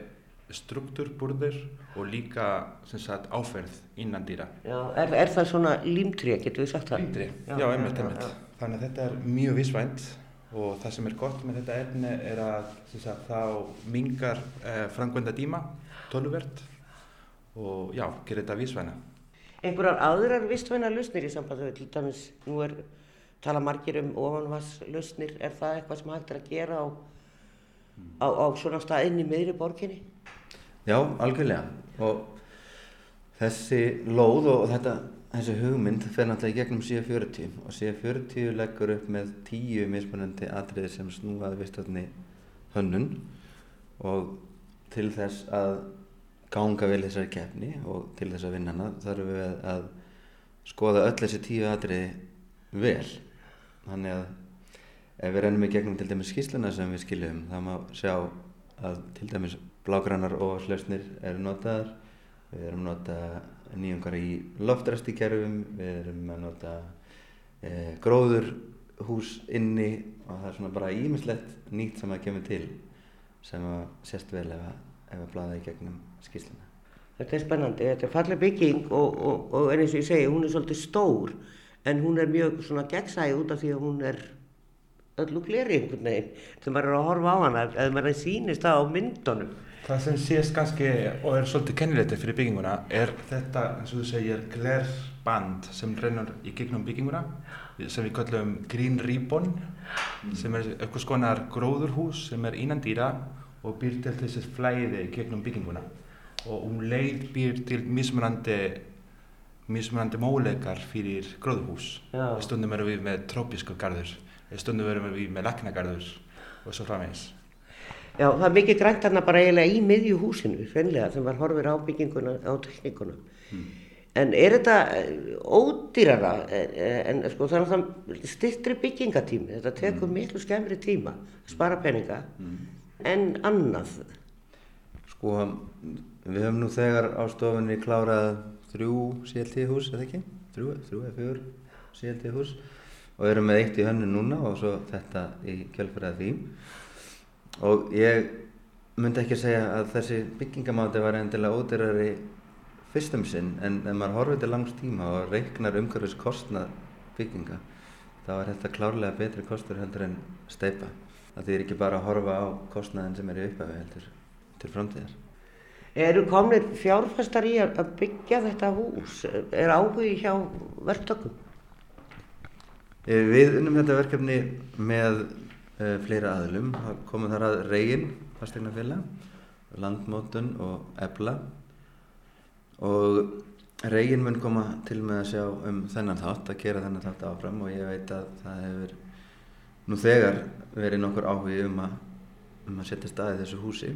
struktúrburður og líka sagt, áferð innan dýra. Já, er, er það svona límtrið, getur við sagt það? Límtrið, já, já, einmitt, einmitt. Þannig að þetta er mjög vissvænt og það sem er gott með þetta efni er að sagt, þá mingar eh, frangvenda díma, töluvert og já, gerir þetta vissvæna. Einhverjar aðrar vissvæna lausnir í samband við til dæmis, nú er tala margir um ofanvarslausnir, er það eitthvað sem hægt er að gera á, á, á svona stað inn í miðri borginni? Já, algjörlega. Og þessi lóð og þetta, þessi hugmynd fer náttúrulega í gegnum C40 og C40 leggur upp með tíu mismunandi atriði sem snúaði vistöldni hönnun. Og til þess að ganga vel þessari kefni og til þess að vinna hana þarfum við að skoða öll þessi tíu atriði vel. Þannig að ef við rennum í gegnum til dæmis skýsluna sem við skiljum þá má sjá að til dæmis blágrannar og hlausnir eru notaðar. Við erum nota nýjungar í loftræstikerfum við erum að nota e, gróður hús inni og það er svona bara ímislegt nýtt sem að kemur til sem að sést vel ef að, að blaða í gegnum skýrsluna. Þetta er spennandi, þetta er fallið bygging og, og, og eins og ég segi, hún er svolítið stór en hún er mjög svona gegnsæð út af því að hún er öllu gleri einhvern veginn þegar maður er að horfa á hana eða maður er að sýnist það á myndunum. Það sem sést kannski og er svolítið kennilegtið fyrir bygginguna er þetta, eins og þú segir, glerband sem rennur í gegnum bygginguna sem við kallum green ribbon sem er eitthvað skonar gróðurhús sem er innan dýra og býr til þessi flæði gegnum bygginguna og um leið býr til mismunandi mismunandi móleikar fyrir gróðurhús. Stundum erum við með trópísku garður, stundum erum við með laknagarður og svo framvegis. Já, það er mikið grænt þarna bara eiginlega í miðju húsinu, fennlega, sem var horfir á bygginguna, á tekníkuna. Mm. En er þetta eh, ódýrara, en, en sko það er alltaf styrtri byggingatími, þetta tekur mm. miklu skemmri tíma, spara peninga, mm. en annað? Sko, við höfum nú þegar á stofunni klárað þrjú CLT hús, eða ekki? Þrjú, þrjú eða fjögur CLT hús. Og erum með eitt í hönnu núna og svo þetta í kjölfræða því. Og ég myndi ekki segja að þessi byggingamáti var endilega ódyrari fyrstum sinn en ef maður horfið til langs tíma og reiknar umhverfis kostnað bygginga þá er þetta klárlega betri kostur heldur en steipa það þýr ekki bara að horfa á kostnaðin sem er í upphafi heldur til framtíðar Eru komnir fjárfæstar í að byggja þetta hús? Er áhugi hjá verktökum? Við unnum þetta verkefni með uh, fleira aðlum. Komum þar að reygin, fastegnafélag, landmótun og ebla og reygin mun koma til með að sjá um þennan þátt, að gera þennan þátt áfram og ég veit að það hefur nú þegar verið nokkur áhugi um að, um að setja staði þessu húsi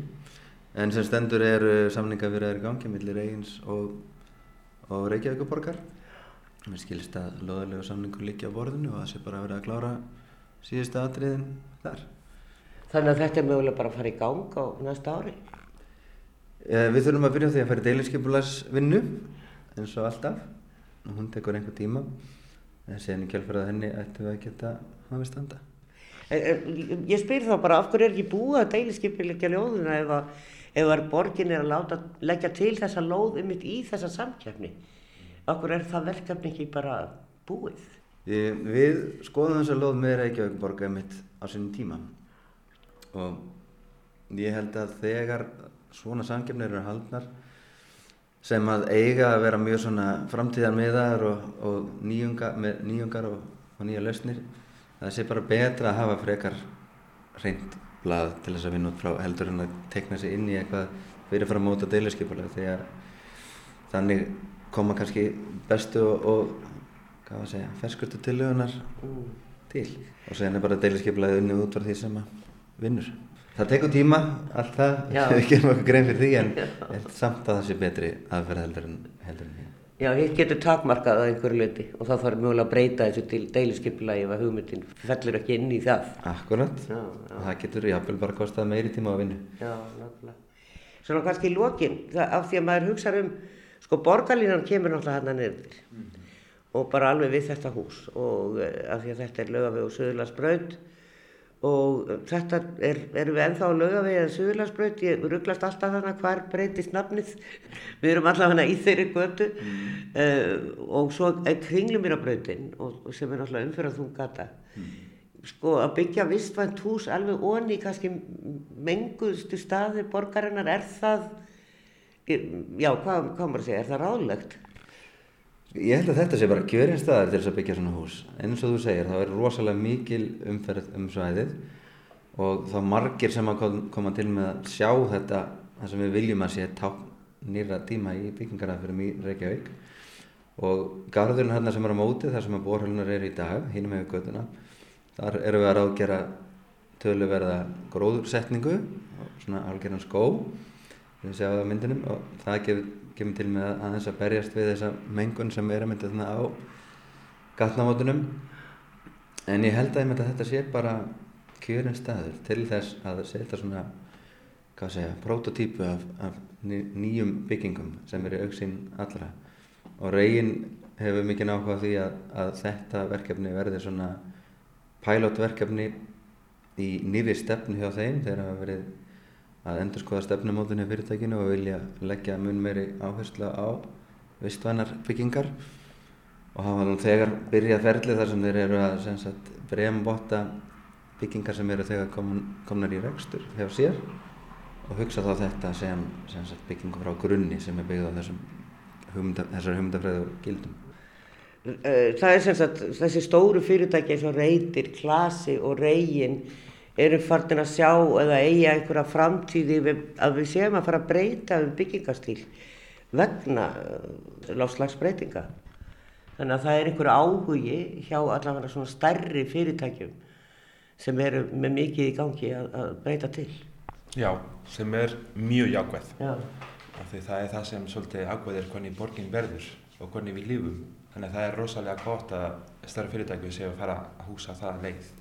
en sem stendur er samninga verið í gangi millir reygins og, og Reykjavíkuborgar mér skilist að loðalegu samningur líka á borðinu og það sé bara að vera að klára síðustu atriðin þar. Þannig að þetta er mögulega bara að fara í gang á næsta ári? Eh, við þurfum að byrja því að fara í deilinskipularsvinnu eins og alltaf og hún tekur einhver tíma en séðan í kjálfærað henni ættum við að geta hafið standa. Ég spyr þá bara af hverju er ekki búið að deilinskipulegja ljóðuna ef að, ef borgin er að láta, leggja til þessa lóð um í þessa samkjöfni? Hverju er það verkefni ekki bara búið? Við, við skoðum þessa lóð með Reykjavík borga mitt á sínum tíma og ég held að þegar svona samkjöfnir eru haldnar sem að eiga að vera mjög svona framtíðar miðar og, og nýjunga, nýjungar og, og nýja lausnir það sé bara betra að hafa frekar reynd blað til þess að vinna út frá heldur en að tekna sig inn í eitthvað fyrirfram móta deiliskypulega því að þannig koma kannski bestu og, og hvað var að segja, ferskustu tilögunar mm. til og sen er bara deiliskypulega unni út frá því sem að vinnur. Það tekur tíma, allt það, við gerum okkur grein fyrir því en samt að það sé betri aðferð heldur en heldur en hér. Já, hitt getur takmarkað að einhverju löti og þá þarf mjögulega að breyta þessu til deiliskypulagi ef að hugmyndin fellur ekki inn í það. Akkurat, já, já. það getur jáfnvel bara kostað meiri tíma á vinnu. Já, náttúrulega. Svona kannski í lokin, af því að maður hugsa um, sko borgarlínan kemur náttúrulega hann að nefndir mm. og bara alveg við þetta hús og eh, af því að þetta er lögafeg og söðurlandsbrönd og þetta er, erum við ennþá að löga við að Suðurlandsbröð, ég rugglast alltaf þannig hvar breytist nafnið við erum allavega í þeirri götu mm. uh, og svo er kringlumýrabröðin sem er náttúrulega umfyrðað þú gata mm. sko að byggja vistvænt hús alveg onni kannski menguðstu staði borgarinnar er það já, hvað, hvað maður segja, er það ráðlegt? Ég held að þetta sé bara kjörinn staðar til þess að byggja svona hús. Eins og þú segir, það er rosalega mikil umferð um svæðið og þá margir sem að koma til með að sjá þetta, það sem við viljum að sé tákn nýra tíma í byggingarafyrum í Reykjavík og garðurinn hérna sem er á móti, þar sem að borhölunar er í dag, hínum hefur göttuna, þar eru við að ráðgera töluverða gróðursetningu, svona algjörðan skó, við séum það á myndinum og það gefur kemur til með að aðeins að berjast við þessa mengun sem er að mynda þarna á gatnamótunum. En ég held að þetta sé bara kjörinn staður til þess að setja svona segja, prototýpu af, af nýjum byggingum sem eru auksinn allra. Og reygin hefur mikið náhuga því að, að þetta verkefni verði svona pilotverkefni í nýri stefnu hjá þeim þegar það verið að endur skoða stefnumótunni fyrirtækinu og vilja leggja mun meiri áherslu á vistvænar byggingar og hafa nú þegar byrjað ferlið þar sem þeir eru að brembotta byggingar sem eru þegar komin, komnar í rekstur hjá sér og hugsa þá þetta sem, sem sagt, byggingum frá grunni sem er byggð á hugmynda, þessar hugmyndafræðu gildum. Eh, það er sem sagt þessi stóru fyrirtæki eins og reytir, klasi og reygin eru farnir að sjá eða eiga einhverja framtíði að við séum að fara að breyta um byggingastíl vegna uh, láslagsbreytinga. Þannig að það er einhverju áhugi hjá allavega svona stærri fyrirtækjum sem eru með mikið í gangi að, að breyta til. Já, sem er mjög jákvæð. Já. Því það er það sem svolítið ákveðir hvernig borgin verður og hvernig við lífum. Þannig að það er rosalega gott að stærri fyrirtækjum séu að fara að húsa það leið.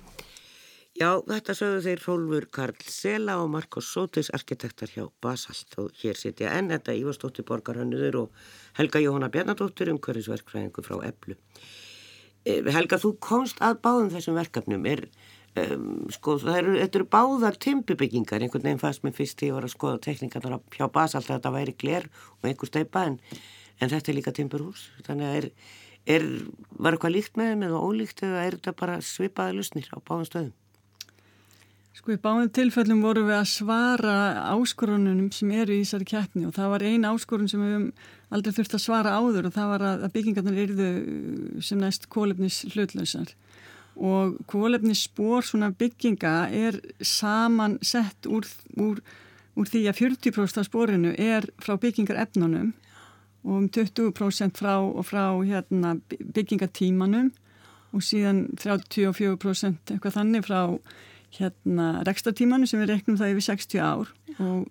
Já, þetta sögðu þeir Rólfur Karl Sela og Marcos Sotis, arkitektar hjá Basalt og hér sitja enn þetta Ívarstóttir Borgarhannuður og Helga Jóhanna Bjarnadóttir um hverjusverkfræðingu frá Eblu. Eh, Helga, þú komst að báðum þessum verkefnum, er, um, sko, eru, þetta eru báðar timpubyggingar, einhvern veginn fannst mér fyrst því að ég var að skoða tekníkarnar hjá Basalt að þetta væri gler og einhver steipa en, en þetta er líka timpurhús, þannig að er, er, var eitthvað líkt með þeim eða ólíkt eða er þetta bara svipaði lusnir á báðum stöðum? Sko í báðum tilfellum vorum við að svara áskorunum sem eru í þessari kjætni og það var eina áskorun sem við hefum aldrei þurft að svara áður og það var að byggingarnar eruðu sem næst kólefnis hlutlausar og kólefnis spór svona bygginga er saman sett úr, úr, úr því að 40% af spórinu er frá byggingar efnunum og um 20% frá, frá hérna, byggingatímanum og síðan 34% eitthvað þannig frá hérna rekstartímanu sem við reknum það yfir 60 ár. Og,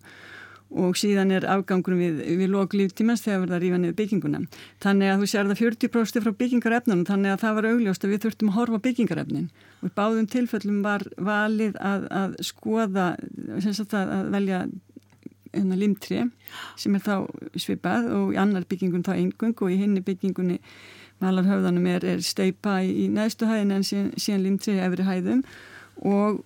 og síðan er afgangurum við, við lók líftímans þegar verða að rífa niður bygginguna. Þannig að þú sér það 40% frá byggingarefnunum, þannig að það var augljóst að við þurftum að horfa byggingarefnin. Og í báðum tilfellum var valið að, að skoða, sagt, að velja hérna, limtri sem er þá svipað og í annar byggingun þá eingung og í henni byggingunni malarhauðanum er, er steipa í, í næstu hæðin en síðan, síðan limtri efri hæðum og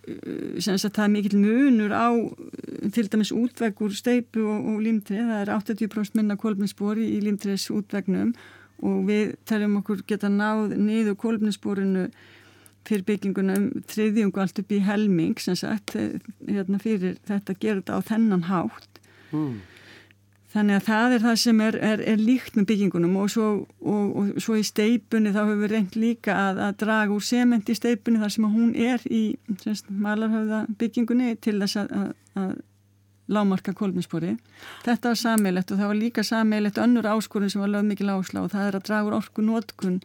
sem sagt það er mikill munur á uh, til dæmis útveggur steipu og, og límtrið, það er 80% minna kólfninsbóri í límtriðs útvegnum og við teljum okkur geta náð niður kólfninsbórinu fyrir byggingunum þriðjungu allt upp í helming sem sagt eh, hérna, fyrir þetta gerur þetta á þennan hátt mm. Þannig að það er það sem er, er, er líkt með byggingunum og svo, og, og svo í steipunni þá hefur við reynd líka að, að draga úr sement í steipunni þar sem hún er í malarhauða byggingunni til þess að, að, að lámarka kolminspori. Þetta var sammeilett og það var líka sammeilett önnur áskorun sem var lögð mikil áslá og það er að draga úr orku nótkun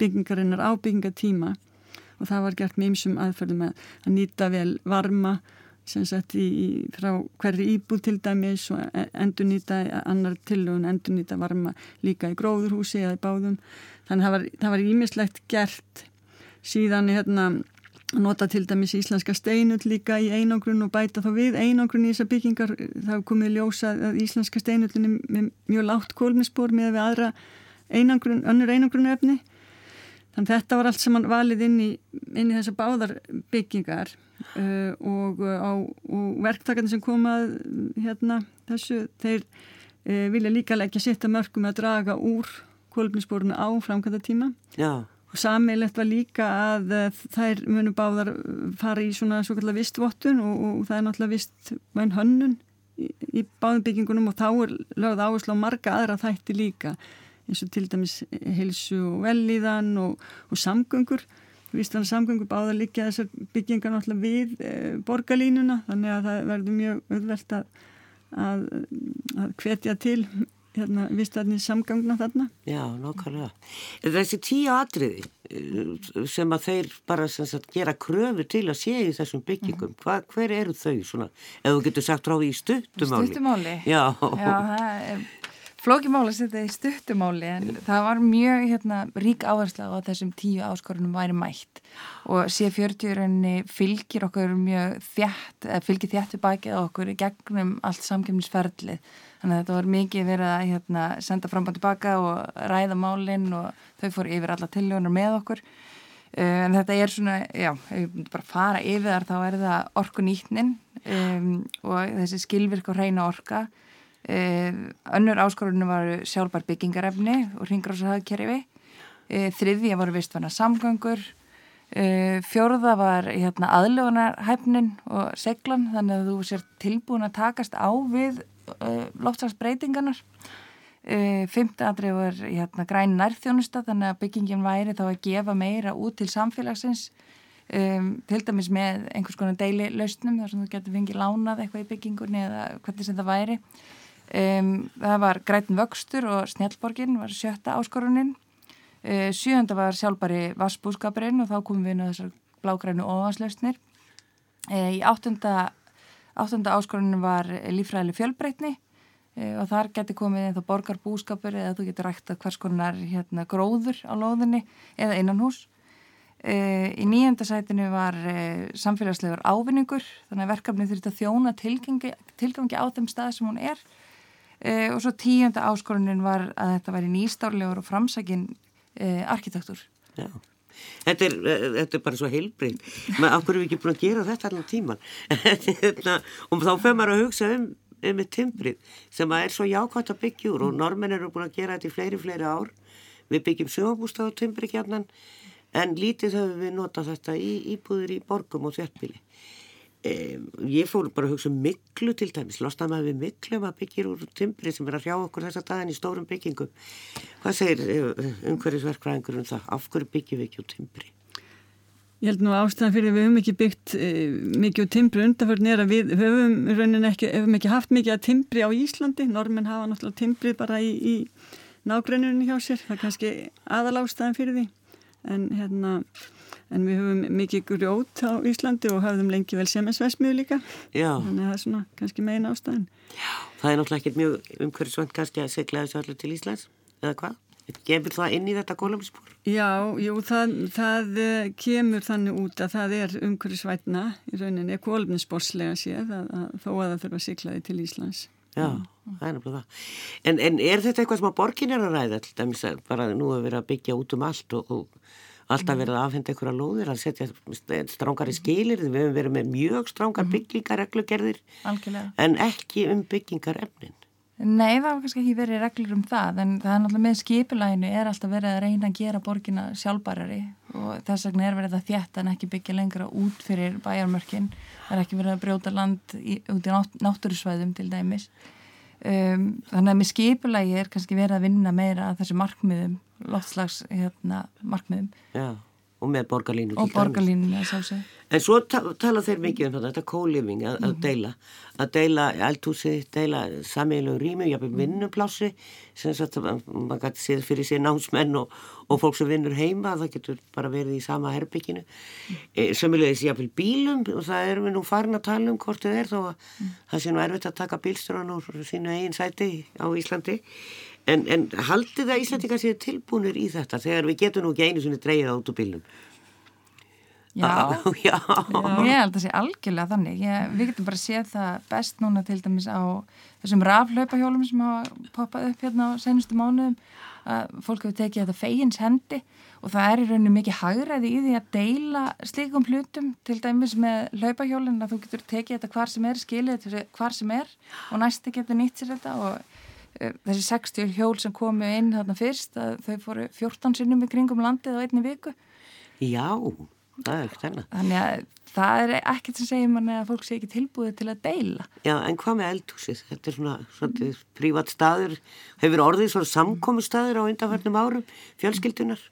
byggingarinnar á byggingatíma og það var gert með ymsum aðferðum að nýta vel varma sem sett í, frá hverri íbúð til dæmis og e, endur nýta annar tilögun, endur nýta varma líka í gróðurhúsi eða í báðum. Þannig það var ímislegt gert. Síðan hérna nota til dæmis íslenska steinull líka í einangrun og bæta þá við einangrun í þessar byggingar. Þá komið ljósa að íslenska steinullin er með mjög látt kólmispor með við aðra einangrun, önnur einangrun efni þannig þetta var allt sem hann valið inn í, inn í þessar báðar byggingar uh, og, uh, og verktakarnir sem komað hérna þessu, þeir uh, vilja líka leggja sitt að mörgum að draga úr kólfnisborinu á framkvæmda tíma Já. og sammeilegt var líka að þær munu báðar fara í svona svo kallar vistvottun og, og það er náttúrulega vist væn hönnun í, í báðum byggingunum og þá er lögð áherslu á marga aðra þætti líka eins og til dæmis hilsu og velíðan og, og samgöngur Víslan samgöngu báða líka þessar byggingar náttúrulega við e, borgarlínuna þannig að það verður mjög auðvelt að, að, að hvetja til hérna, víslanir samgangna þarna. Já, nákvæmlega. Þessi tíu atriði eh, sem að þeir bara sagt, gera kröfu til að sé í þessum byggingum, mm. Hva, hver eru þau svona? Ef þú getur sagt ráði í stuttumáli. Stuttumáli? Já. Já, það er flókimáli að setja í stuttumáli en það var mjög hérna, rík áhersla á þessum tíu áskorunum væri mætt. Og C40 fylgir okkur mjög þjætt, fylgir þjætt við bakið okkur gegnum allt samkjöfnisferðlið þannig að þetta var mikið verið að hérna, senda fram og tilbaka og ræða málinn og þau fór yfir alla tilljónar með okkur. Eh, en þetta er svona, já, bara fara yfir þar þá er það orkunýtnin um, og þessi skilvirk og reyna orka önnur áskorunum var sjálfbar byggingarefni og ringráðsahagkerfi eh, þriðja voru vistvanna samgöngur eh, fjórða var hérna, aðlöfunarhæfnin og seglan þannig að þú sér tilbúin að takast á við loftslagsbreytingarnar. Fymta andrið var hérna, græn nærþjónusta þannig að byggingin væri þá að gefa meira út til samfélagsins. Um, til dæmis með einhvers konar deili lausnum þar sem þú getur fengið lánað eitthvað í byggingunni eða hvernig sem það væri Um, það var Grætin Vöxtur og Snjallborgin var sjötta áskorunin. Uh, sjönda var sjálfbari Vassbúskapurinn og þá komum við inn á þessar blágrænu ofanslausnir. Uh, í áttunda, áttunda áskorunin var lífræðileg fjölbreytni. Uh, og þar geti komið eða borgarbúskapur eða þú getur rægt að hvers konar hérna, gróður á lóðinni eða innan hús í nýjönda sætinu var samfélagslegur ávinningur þannig að verkefni þurfti að þjóna tilgangi, tilgangi á þeim stað sem hún er e, og svo tíunda áskorunin var að þetta væri nýstárlegur og framsækin e, arkitektur. Já. Þetta er, eh, þetta er bara svo heilbreynd maður okkur við ekki búin að gera þetta allan tíman hérna, og þá fyrir maður að hugsa um, um timbrið sem er svo jákvæmt að byggja úr og normin eru búin að gera þetta í fleiri fleiri ár við byggjum sjóabústað á timbrið hérna en lítið höfum við notað þetta í íbúður í borgum og þjörnbíli Um, ég fór bara að hugsa um miklu til dæmis, losna maður við miklu að byggjir úr timbri sem er að hrjá okkur þessa daginn í stórum byggingum? Hvað segir eh, umhverfisverkfræðingur um það? Af hverju byggjum við ekki úr timbri? Ég held nú ástæðan fyrir við höfum ekki byggt e, mikið úr timbri undanförn er að við höfum raunin ekki, höfum ekki haft mikið að timbri á Íslandi, normin hafa náttúrulega timbri bara í, í nágrænunni hjá sér, það er kannski aðal ástæðan fyrir því. En hérna en við höfum mikið grjót á Íslandi og hafðum lengi vel semensvesmiðu líka Já. þannig að það er svona kannski megin ástæðin Já, það er náttúrulega ekkert mjög umhverfisvönd kannski að segla þessu allir til Íslands eða hvað? Gefur það inn í þetta kólumspor? Já, jú, það, það eh, kemur þannig út að það er umhverfisvætna í rauninni, kólumspórslega séð að, að þó að það þurfa að sigla því til Íslands Já, það er náttúrulega það. En, en er þetta eitthvað sem að borgin er að ræða til dæmis að bara nú hefur verið að byggja út um allt og, og alltaf verið að afhenda einhverja lóðir að setja strángari skilir, við hefum verið með mjög strángar byggingareglugerðir Algjörlega. en ekki um byggingarefnin. Nei, það var kannski ekki verið reglur um það en það er náttúrulega með skipulæginu er alltaf verið að reyna að gera borgina sjálfbærari og þess vegna er verið að þjætta en ekki byggja lengra út fyrir bæjarmörkin. Það er ekki verið að brjóta land í, út í nátt, náttúrusvæðum til dæmis um, þannig að með skipulægi er kannski verið að vinna meira að þessu markmiðum loftslags hérna, markmiðum. Já, og með borgarlínu. og borgarlínunni að sjálfsög En svo ta tala þeir mikið um þetta, þetta co-living, að, að deila, að deila eldhúsi, deila samíðilegu rými, jáfnveg vinnuplási, sem sagt maður gæti séð fyrir sér námsmenn og, og fólk sem vinnur heima, það getur bara verið í sama herbygginu. E, Sömmulegis jáfnveg bílum og það erum við nú farin að tala um hvort þið er þó að það sé nú erfitt að taka bílstjóran úr sínu eigin sæti á Íslandi. En, en haldið það Íslandika séu tilbúinir í þetta þegar við getum nú ekki einu sinni dreigið át úr bílum? Já, Já. ég held að sé algjörlega þannig. Ég, við getum bara séð það best núna til dæmis á þessum raflaupahjólum sem hafa poppað upp hérna á senustu mánuðum að fólk hefur tekið þetta fegins hendi og það er í rauninu mikið hagræði í því að deila slíkum hlutum til dæmis með laupahjólinn að þú getur tekið þetta hvar sem er, skilið þetta hvar sem er og næsti getur nýtt sér þetta og þessi 60 hjól sem komu inn þarna fyrst að þau fóru 14 sinnum í kringum landið á einni viku Já, það er ekkert hennar. Þannig að það er ekkert sem segir manni að fólk sé ekki tilbúið til að deila. Já, en hvað með eldhúsið? Þetta er svona, svona prívat staður, hefur orðið svona samkomi staður á undanfærnum árum, fjölskyldunar?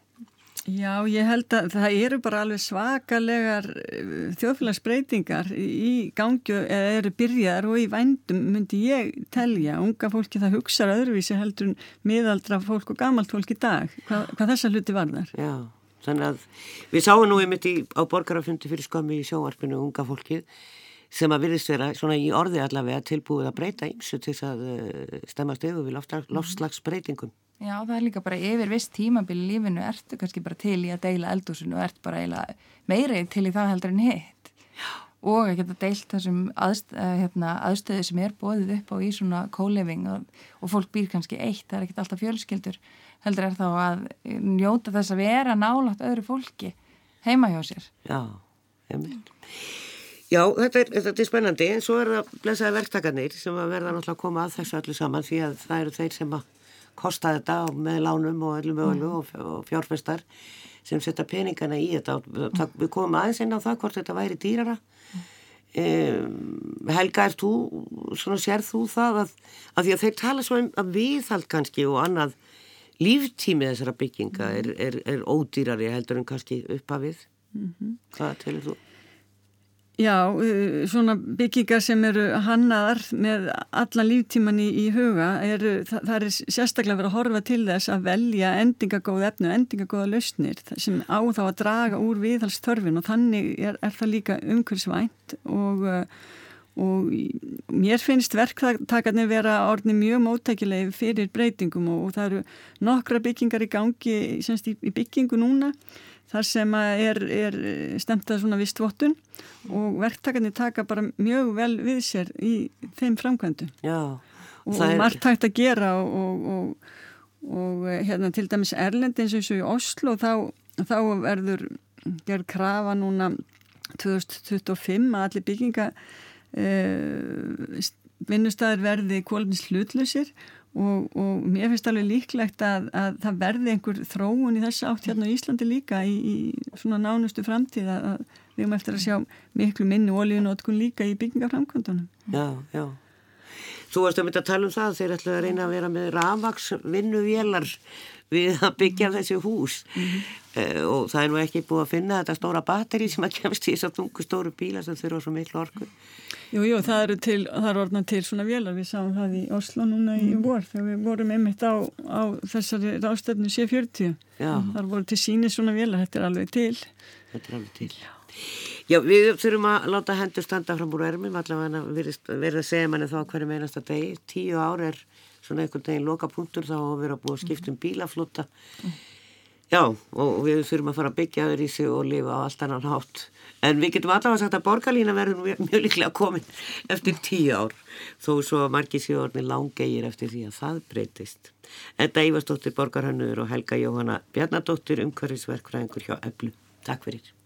Já, ég held að það eru bara alveg svakalegar eh, þjóðfélagsbreytingar í gangju eða eru byrjar og í vændum myndi ég telja. Unga fólki það hugsaður öðruvísi heldur miðaldra fólk og gamalt fólk í dag. Hvað, hvað þessa hluti var þar? Já, þannig að við sáum nú einmitt í, á borgarafundi fyrir skömmi í sjónvarpinu unga fólkið sem að virðist vera svona í orði allavega tilbúið að breyta ymsu til þess að uh, stemmast yfir við lofslagsbreytingum. Já, það er líka bara yfir viss tímabili lífinu ertu kannski bara til í að deila eldúsinu og ert bara eiginlega meirið til í það heldur en hitt. Já. Og að geta deilt þessum aðst, hérna, aðstöðu sem er bóðið upp á í svona co-living og, og fólk býr kannski eitt, það er ekkert alltaf fjölskyldur heldur er þá að njóta þess að vera nálátt öðru fólki heima hjá sér. Já, ég mynd. Já, þetta er, þetta er spennandi en svo er það blessaði verktakarnir sem verða náttúrulega að koma að þessu allir saman því að það eru þeir sem að kosta þetta með lánum og öllum öllum og, og fjárfestar sem setja peningana í þetta og við komum aðeins inn á það hvort þetta væri dýrara um, Helga, er þú svona sér þú það að, að því að þeir tala svo um að viðhald kannski og annað líftími þessara bygginga er, er, er ódýrari heldur en kannski upphafið mm -hmm. hvað telur þú? Já, svona byggingar sem eru hannaðar með alla líftíman í, í huga, eru, það, það er sérstaklega verið að horfa til þess að velja endingagóð efnu, endingagóða lausnir sem á þá að draga úr viðhalstörfin og þannig er, er það líka umhverfisvænt og, og mér finnst verktakarnir vera orðni mjög móttækilegi fyrir breytingum og, og það eru nokkra byggingar í gangi semst í, í byggingu núna þar sem er, er stemtað svona vist vottun og verktakarnir taka bara mjög vel við sér í þeim framkvæmdu Já, og er... margt hægt að gera og, og, og, og hérna til dæmis Erlend eins og í Oslo þá, þá verður gerð krafa núna 2025 að allir bygginga eh, vinnustæðir verði kólumins hlutlusir Og, og mér finnst alveg líklegt að, að það verði einhver þróun í þess átt hérna á Íslandi líka í, í svona nánustu framtíð að, að við erum eftir að sjá miklu minni ólíunótkun líka í byggingaframkvöndunum. Já, já. Þú varst að mynda að tala um það þeir ætlaði að reyna að vera með rafvaks vinnuvélar við að byggja þessi hús mm -hmm. uh, og það er nú ekki búið að finna þetta stóra batteri sem að kemst í þess að tungu stóru bíla sem þurfa svo miklu orku. Jú, jú, það eru til, það eru orðnað til svona vélar, við sáum það í Oslo núna í vor þegar við vorum einmitt á, á þessari rástefnu C40. Já. Það voru til síni svona vélar, þetta er alveg til þetta er alveg til. Já. Já, við þurfum að láta hendur standa fram úr ermum, allavega verið að segja manni þá hverju meinast að degi. Tíu ár er svona einhvern deginn loka punktur þá að vera búið að skipta um bílaflota. Já, og við þurfum að fara að byggja öðru í sig og lifa á allt annan hátt. En við getum allavega sagt að borgarlína verður mjög, líklega komin eftir tíu ár, þó svo margir sjóðarnir langegir eftir því að það breytist. Þetta Ívarsdóttir Borgarhannur og Helga Jóhanna Bjarnadóttir umhverfisverkfræðingur hjá Eblu. Takk fyrir.